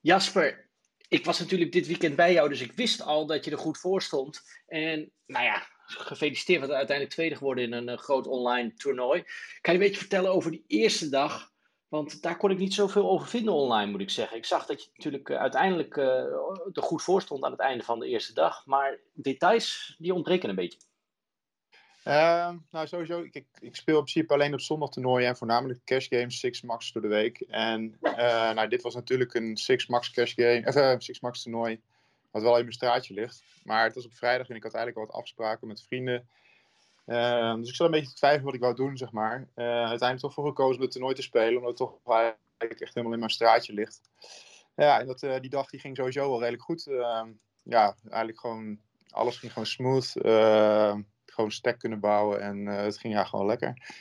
Jasper, ik was natuurlijk dit weekend bij jou, dus ik wist al dat je er goed voor stond. En nou ja, gefeliciteerd, want uiteindelijk tweede geworden in een uh, groot online toernooi. Kan je een beetje vertellen over die eerste dag? Want daar kon ik niet zoveel over vinden online, moet ik zeggen. Ik zag dat je natuurlijk uh, uiteindelijk uh, er goed voor stond aan het einde van de eerste dag. Maar details, die ontbreken een beetje. Uh, nou, sowieso. Ik, ik, speel in principe alleen op zondag toernooien en voornamelijk cash games, six max door de week. En uh, nou, dit was natuurlijk een six max cash game, of uh, six max toernooi, wat wel in mijn straatje ligt. Maar het was op vrijdag en ik had eigenlijk wat afspraken met vrienden. Uh, dus ik zat een beetje te twijfelen wat ik wou doen, zeg maar. uiteindelijk toch voor gekozen om het toernooi te spelen, omdat het toch eigenlijk echt helemaal in mijn straatje ligt. Ja, en dat, die dag die ging sowieso wel redelijk goed. Ehm, ja, eigenlijk gewoon, alles ging gewoon smooth gewoon stack kunnen bouwen. En uh, het ging ja gewoon lekker.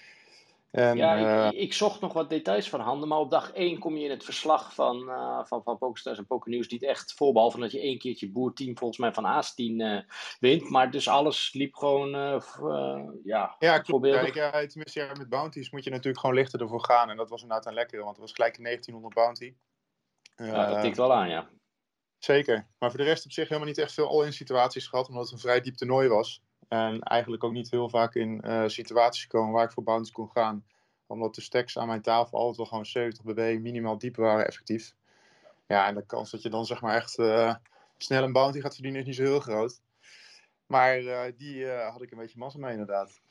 En, ja, ik, uh, ik, zocht nog wat details van handen, maar op dag 1 kom je in het verslag van, uh, van, van PokerStars en PokerNews niet echt voor, behalve dat je één keertje boerteam volgens mij van Aas 10 wint. Maar dus alles liep gewoon, ja, Ja, klopt. Ja, tenminste, ja, met bounties moet je natuurlijk gewoon lichter ervoor gaan. En dat was inderdaad een lekkere, want het was gelijk een 1900 bounty. ja, dat tikt wel aan, ja. Zeker. Maar voor de rest op zich helemaal niet echt veel all-in situaties gehad, omdat het een vrij diep toernooi was. En eigenlijk ook niet heel vaak in uh, situaties komen waar ik voor bounties kon gaan. Omdat de stacks aan mijn tafel altijd wel gewoon 70 bb minimaal diep waren effectief. Ja, en de kans dat je dan zeg maar echt uh, snel een bounty gaat verdienen is niet zo heel groot. Maar uh, die had ik een beetje massa mee inderdaad.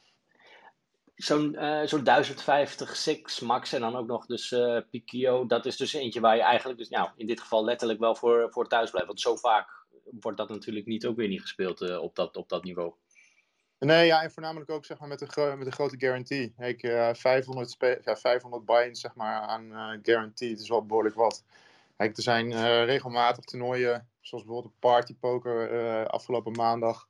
Zo'n zo 1050 6 max en dan ook nog dus Pikio. Dat is dus eentje waar je eigenlijk dus nou, in dit geval letterlijk wel voor, voor thuis blijft. Want zo vaak wordt dat natuurlijk niet ook weer niet gespeeld op, dat, op dat niveau. Nee, ja, en voornamelijk ook zeg maar, met, een met een grote guarantee. Ik, uh, 500, ja, 500 buy-ins zeg maar, aan uh, guarantee, het is wel behoorlijk wat. Kijk, er zijn uh, regelmatig toernooien, zoals bijvoorbeeld de Party Poker afgelopen maandag,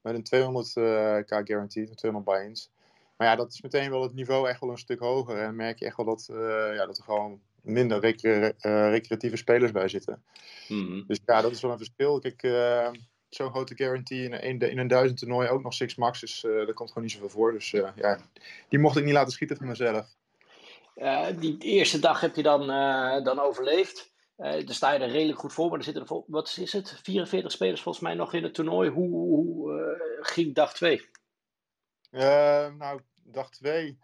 met een 200k guarantee, 200 buy-ins. Maar ja, dat is meteen wel het niveau echt wel een stuk hoger. En merk je echt wel dat, ja, dat er gewoon minder recre recreatieve spelers bij zitten. Mm -hmm. Dus ja, dat is wel een verschil. Kijk, zo'n grote guarantee in een, in een duizend toernooi ook nog six max. Dus uh, daar komt gewoon niet zoveel voor. Dus uh, ja, die mocht ik niet laten schieten van mezelf. Uh, die eerste dag heb je dan, dan overleefd. daar sta je er redelijk goed voor. Maar er zitten er, wat is het? 44 spelers volgens mij nog in het toernooi. Hoe, hoe ging dag 2? nou, dag 2.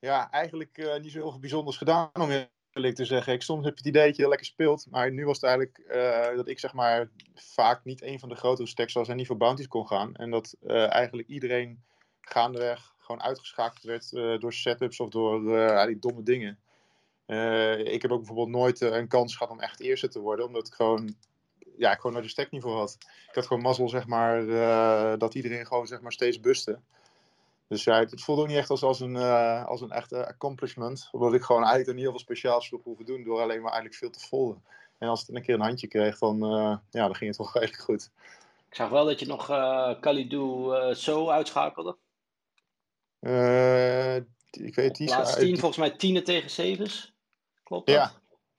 Ja, eigenlijk niet zo heel veel bijzonders gedaan om eerlijk te zeggen. Ik soms heb het idee dat je lekker speelt. Maar nu was het eigenlijk uh, dat ik zeg maar vaak niet een van de grotere stacks was en niet voor bounties kon gaan. En dat uh, eigenlijk iedereen gaandeweg gewoon uitgeschakeld werd uh, door setups of door die domme dingen. ik heb ook bijvoorbeeld nooit een kans gehad om echt eerste te worden. Omdat ik gewoon, ja, ik gewoon de stackniveau had. Ik had gewoon mazzel zeg maar dat iedereen gewoon zeg maar steeds buste. Dus ja, het voelde ook niet echt als, als, een, uh, als een echte accomplishment. Omdat ik gewoon eigenlijk er niet heel veel speciaals voor hoeven doen. Door alleen maar eigenlijk veel te volgen. En als het een keer een handje kreeg, dan, uh, ja, dan ging het wel redelijk goed. Ik zag wel dat je nog uh, Kalidou zo uitschakelde. ik weet niet. Laatste tien, volgens mij tienen tegen zevens. Klopt dat? Ja,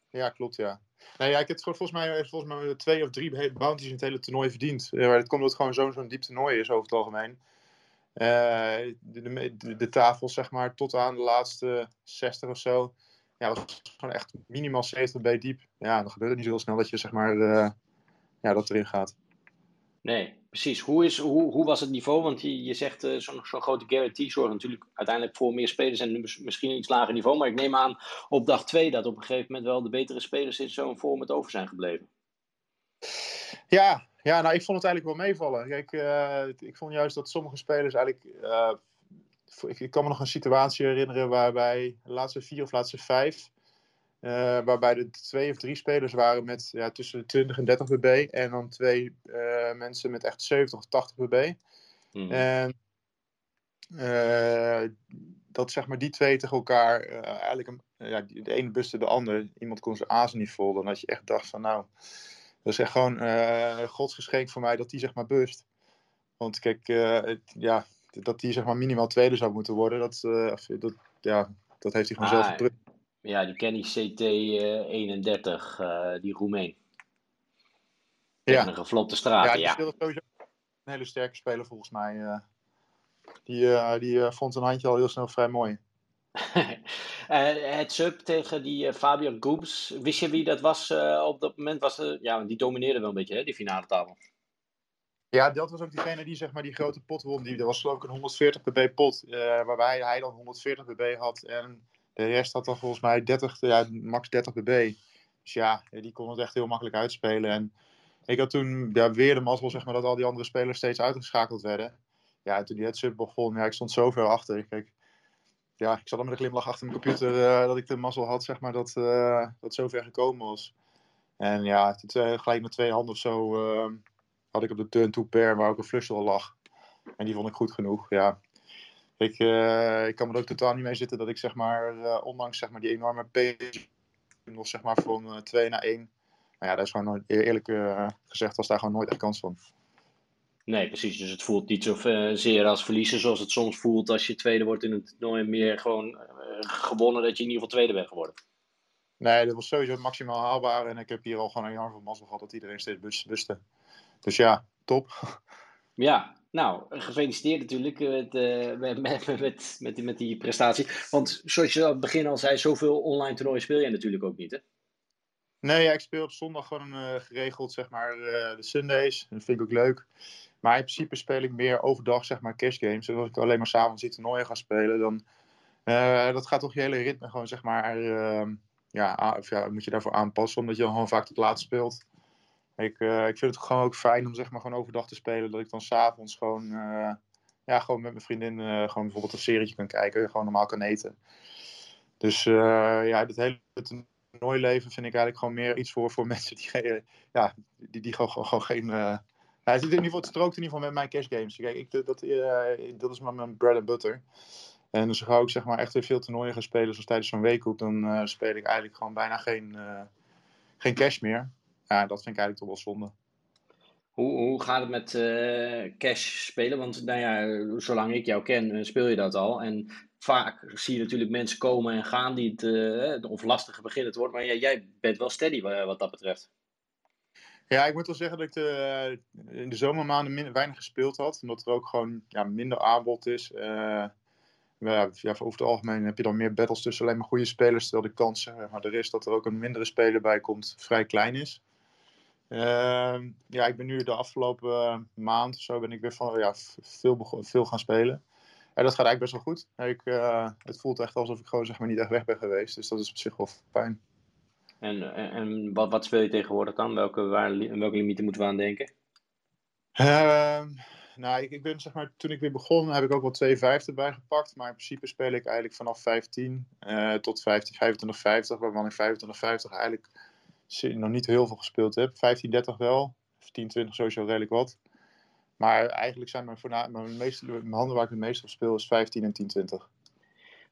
ja klopt ja. Nee, ja, ik heb volgens mij, volgens mij twee of drie bounties in het hele toernooi verdiend. Ja, het komt omdat het gewoon zo'n zo'n diep toernooi is over het algemeen. Uh, de, de, de, tafel, zeg maar, tot aan de laatste 60 of zo. Ja, was gewoon echt minimaal 70 b diep. Ja, dan gebeurt het niet zo heel snel dat je, zeg maar, ja, dat erin gaat. Nee, precies. Hoe, is, hoe, hoe was het niveau? Want je, je zegt uh, zo'n zo grote guarantee zorgt natuurlijk uiteindelijk voor meer spelers en misschien een iets lager niveau. Maar ik neem aan op dag 2 dat op een gegeven moment wel de betere spelers in zo'n vorm het over zijn gebleven. Ja, ja, nou, ik vond het eigenlijk wel meevallen. Kijk, uh, ik vond juist dat sommige spelers eigenlijk. Uh, ik, ik, kan me nog een situatie herinneren waarbij de laatste vier of laatste vijf. Uh, waarbij er twee of drie spelers waren met ja, tussen de 20 en 30 bb. En dan twee mensen met echt 70 of 80 bb. Mm. En dat zeg maar die twee tegen elkaar eigenlijk. Een, ja, de ene buste de ander. Iemand kon zijn azen niet vol. Dan had je echt dacht van nou dat is echt gewoon uh, godsgeschenk voor mij dat die zeg maar bust. Want kijk, het, ja, dat die zeg maar minimaal tweede zou moeten worden, dat, dat, ja, dat heeft hij gewoon ah, zelf. Ja, die ken CT 31, die Roemeen. Ja. een gevlotte straat. Ja, die ja. sowieso een hele sterke speler volgens mij. die die vond zijn handje al heel snel vrij mooi. het sub tegen die Fabian Goobs. Wist je wie dat was op dat moment? Was, ja, die domineerde wel een beetje, hè, die finale tafel. Ja, dat was ook diegene die zeg maar die grote pot won. Die, dat was geloof ik een 140 pp pot. waarbij hij dan 140 pp had. En de rest had dan volgens mij 30, ja, max 30 bb. Dus ja, die kon het echt heel makkelijk uitspelen. En ik had toen ja, weer de mazzel zeg maar, dat al die andere spelers steeds uitgeschakeld werden. Ja, toen die headset begon, ja, ik stond zo ver achter. Kijk, ja, ik zat dan met een glimlach achter mijn computer uh, dat ik de mazzel had, zeg maar, dat uh, dat zo ver gekomen was. En ja, toen, gelijk met twee handen of zo uh, had ik op de turn to pair waar ook een flush al lag. En die vond ik goed genoeg, ja. Ik, ik kan er ook totaal niet mee zitten dat ik zeg maar, ondanks zeg maar, die enorme pace nog zeg maar van 2 naar 1 maar ja, daar is gewoon eerlijk gezegd was daar gewoon nooit echt kans van. Nee, precies. Dus het voelt niet zo uh, zeer als verliezen zoals het soms voelt als je tweede wordt in het toernooi. Meer gewoon uh, gewonnen dat je in ieder geval tweede bent geworden. Nee, dat was sowieso maximaal haalbaar. En ik heb hier al gewoon een jaar van mazzel gehad dat iedereen steeds buste. Dus ja, top. Ja, nou, gefeliciteerd natuurlijk met, met, met, met, met, die, met die prestatie. Want zoals je aan het begin al zei, zoveel online toernooien speel je natuurlijk ook niet, hè? Nee, ja, ik speel op zondag gewoon uh, geregeld, zeg maar, uh, de Sundays. Dat vind ik ook leuk. Maar in principe speel ik meer overdag, zeg maar, cash games. Dus als ik alleen maar s'avonds die toernooien ga spelen, dan... Uh, dat gaat toch je hele ritme gewoon, zeg maar... Ehm, ja, of ja, moet je daarvoor aanpassen, omdat je dan gewoon vaak tot laat speelt. Ik, ik vind het gewoon ook fijn om, zeg maar, gewoon overdag te spelen. Dat ik dan s'avonds gewoon... ja, gewoon met mijn vriendin gewoon bijvoorbeeld een serietje kan kijken. Gewoon normaal kan eten. Dus ja, dit hele leven vind ik eigenlijk gewoon meer iets voor, voor mensen die, eh, ja, die, die gewoon, gewoon, geen. Uh, het, in ieder geval, het strookt in ieder geval met mijn cash games. Kijk, ik, dat, uh, dat is maar mijn bread and butter. En dus ga ik zeg maar echt weer veel toernooien gaan spelen, zoals tijdens zo'n weekhoek, dan uh, speel ik eigenlijk gewoon bijna geen, geen cash meer. Ja, dat vind ik eigenlijk toch wel zonde. Hoe, hoe gaat het met cash spelen? Want nou ja, zolang ik jou ken, speel je dat al. En vaak zie je natuurlijk mensen komen en gaan die het, uh, of lastige beginnen te worden. Maar jij bent wel steady wat dat betreft. Ja, ik moet wel zeggen dat ik eh, in de zomermaanden weinig gespeeld had. Omdat er ook gewoon ja, minder aanbod is. Uh, ja, over het algemeen heb je dan meer battles tussen alleen maar goede spelers. Terwijl de kans maar er is dat er ook een mindere speler bij komt vrij klein is. Ehm, ja, ik ben nu de afgelopen maand of zo ben ik weer van ja, veel, veel gaan spelen. Ja, dat gaat eigenlijk best wel goed. Ik, het voelt echt alsof ik gewoon zeg maar, niet echt weg ben geweest. Dus dat is op zich wel fijn. En, en, wat, wat speel je tegenwoordig dan? Welke, welke limieten moeten we aan denken? Uh, nou, ik, ik, ben zeg maar, toen ik weer begon, heb ik ook wel 2 vijfde erbij gepakt. Maar in principe speel ik eigenlijk vanaf 15 uh, eh, tot 15, 25, 50. Waarvan ik 25, 50 eigenlijk nog niet heel veel gespeeld heb. 15, 30 wel. 10, 20 sowieso redelijk wat. Maar eigenlijk zijn mijn, mijn, meeste, mijn handen waar ik het meest op speel is 15 en 10, 20.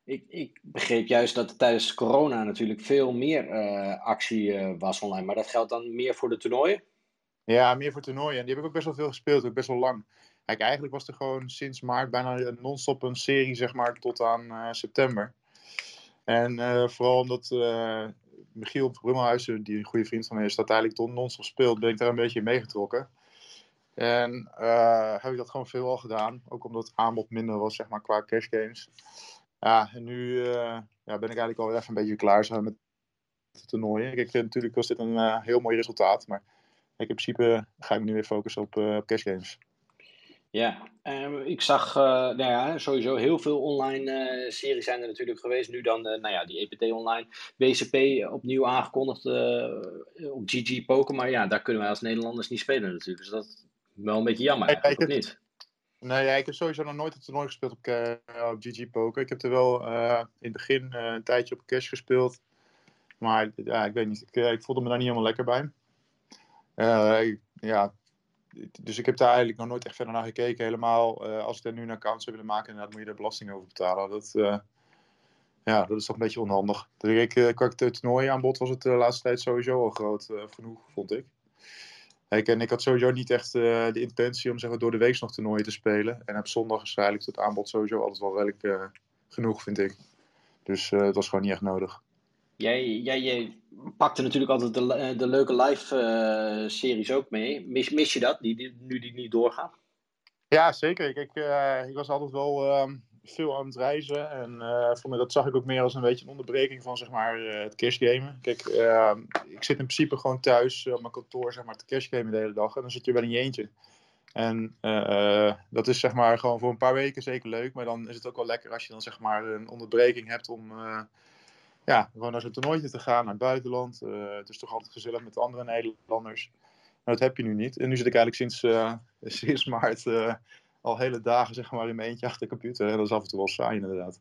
Ik, ik begreep juist dat er tijdens corona natuurlijk veel meer uh, actie uh, was online. Maar dat geldt dan meer voor de toernooien? Ja, meer voor toernooien. En die heb ik ook best wel veel gespeeld, ook best wel lang. Kijk, eigenlijk was er gewoon sinds maart bijna non-stop een serie, zeg maar, tot aan uh, september. En vooral omdat Michiel Brummelhuizen, die een goede vriend van mij is, dat eigenlijk non-stop speelt, ben ik daar een beetje meegetrokken. En heb ik dat gewoon veel al gedaan. Ook omdat het aanbod minder was, zeg maar, qua cash games. Ja, en nu uh, ja, ben ik eigenlijk al even een beetje klaar zo met het toernooien. Ik, natuurlijk was dit een uh, heel mooi resultaat. Maar ik, in principe ga ik me nu weer focussen op, op cash games. Ja, ik zag nou ja, sowieso heel veel online series zijn er natuurlijk geweest. Nu dan, nou ja, die EPT online. BCP opnieuw aangekondigd op GG Poker. Maar ja, daar kunnen wij als Nederlanders niet spelen natuurlijk. Dus dat wel een beetje jammer eigenlijk, niet? Nee, ik heb sowieso nog nooit het toernooi gespeeld op, uh, op GG Poker. Ik heb er wel uh, in het begin uh, een tijdje op cash gespeeld. Maar ja, ik weet niet, ik, ik voelde me daar niet helemaal lekker bij. ja, dus ik heb daar eigenlijk nog nooit echt verder naar gekeken. Helemaal als ik er nu een account zou willen maken, dan moet je er belasting over betalen. Dat, ja, dat is toch een beetje onhandig. Dus ik, qua het toernooi aanbod was het de laatste tijd sowieso al groot genoeg, vond ik. Ik, en ik had sowieso niet echt uh, de intentie om zeg maar, door de week nog toernooien te spelen. En op zondag is eigenlijk het aanbod sowieso altijd wel redelijk uh, genoeg, vind ik. Dus uh, het was gewoon niet echt nodig. Jij, jij, jij pakte natuurlijk altijd de, de leuke live series ook mee. Mis, mis je dat, die, die, nu die niet doorgaan? Ja, zeker. Ik, ik, ik was altijd wel... Ehm, veel aan het reizen. En voor mij, dat zag ik ook meer als een beetje een onderbreking van zeg maar, het kerstgamen. Kijk, ik zit in principe gewoon thuis op mijn kantoor zeg maar, te kerstgamen de hele dag. En dan zit je wel in je eentje. En dat is zeg maar gewoon voor een paar weken zeker leuk. Maar dan is het ook wel lekker als je dan zeg maar een onderbreking hebt om ja, gewoon naar zo'n toernooitje te gaan, naar het buitenland. Uh, het is toch altijd gezellig met de andere Nederlanders. Maar dat heb je nu niet. En nu zit ik eigenlijk sinds, uh, sinds maart uh, al hele dagen zeg maar, in mijn eentje achter de computer. En dat is af en toe wel saai inderdaad.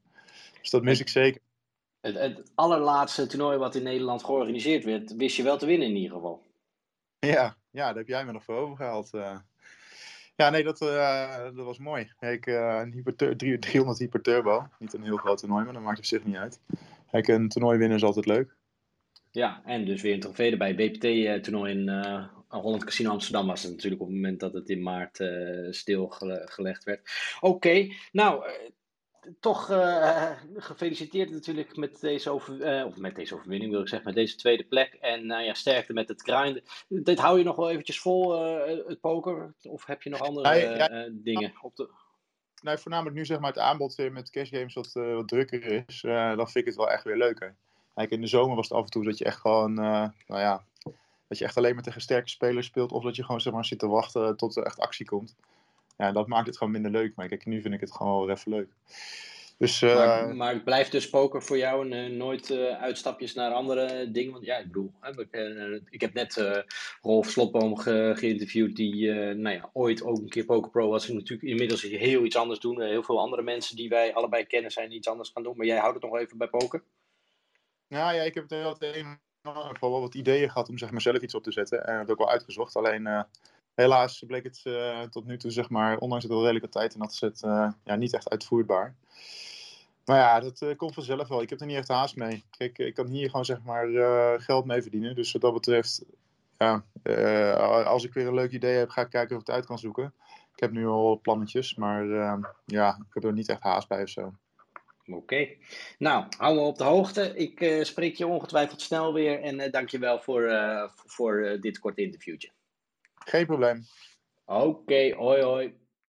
Dus dat mis ik zeker. Het, het allerlaatste toernooi wat in Nederland georganiseerd werd, wist je wel te winnen in ieder geval. Ja, ja daar heb jij me nog voor overgehaald. Ja, nee, dat, dat was mooi. Ik, een hyper 300 hyper turbo. Niet een heel groot toernooi, maar dat maakt op zich niet uit. Kijk, een toernooi winnen is altijd leuk. Ja, en dus weer een trofee erbij. BPT-toernooi in uh, Holland Casino Amsterdam was het natuurlijk op het moment dat het in maart uh, stilgelegd werd. Oké, nou, uh, toch gefeliciteerd natuurlijk met deze, over, of met deze overwinning, wil ik zeggen, met deze tweede plek. En nou ja, sterkte met het grinden. Dit hou je nog wel eventjes vol, het poker? Of heb je nog andere dingen op de nou, voornamelijk nu zeg maar het aanbod weer met cash games wat, wat drukker is, dan vind ik het wel echt weer leuker. Kijk, in de zomer was het af en toe dat je echt gewoon, nou ja, dat je echt alleen maar tegen sterke spelers speelt. Of dat je gewoon zeg maar zit te wachten tot er echt actie komt. Ja, dat maakt het gewoon minder leuk. Maar kijk, nu vind ik het gewoon wel even leuk. Dus, uh, maar, maar het blijft dus poker voor jou en uh, nooit uh, uitstapjes naar andere dingen? Want ja, ik bedoel, hè, ik heb net Rolf Slotboom ge geïnterviewd, die nou ja, ooit ook een keer Poker Pro was. En natuurlijk inmiddels heel iets anders doen. heel veel andere mensen die wij allebei kennen zijn iets anders gaan doen. Maar jij houdt het nog even bij poker? Nou ja, ik heb er wel wel wat ideeën gehad om zeg maar, zelf iets op te zetten. En dat heb ik ook wel uitgezocht. Alleen helaas bleek het tot nu toe, zeg maar, ondanks het wel redelijke tijd in had gezet, ja, niet echt uitvoerbaar. Nou ja, dat komt vanzelf wel. Ik heb er niet echt haast mee. Kijk, ik kan hier gewoon zeg maar geld mee verdienen. Dus wat dat betreft, ja, als ik weer een leuk idee heb, ga ik kijken of ik het uit kan zoeken. Ik heb nu al plannetjes, maar ja, ik heb er niet echt haast bij of zo. Oké. Okay. Nou, hou me op de hoogte. Ik spreek je ongetwijfeld snel weer. En dank je wel voor, voor dit korte interviewtje. Geen probleem. Oké, okay, hoi hoi.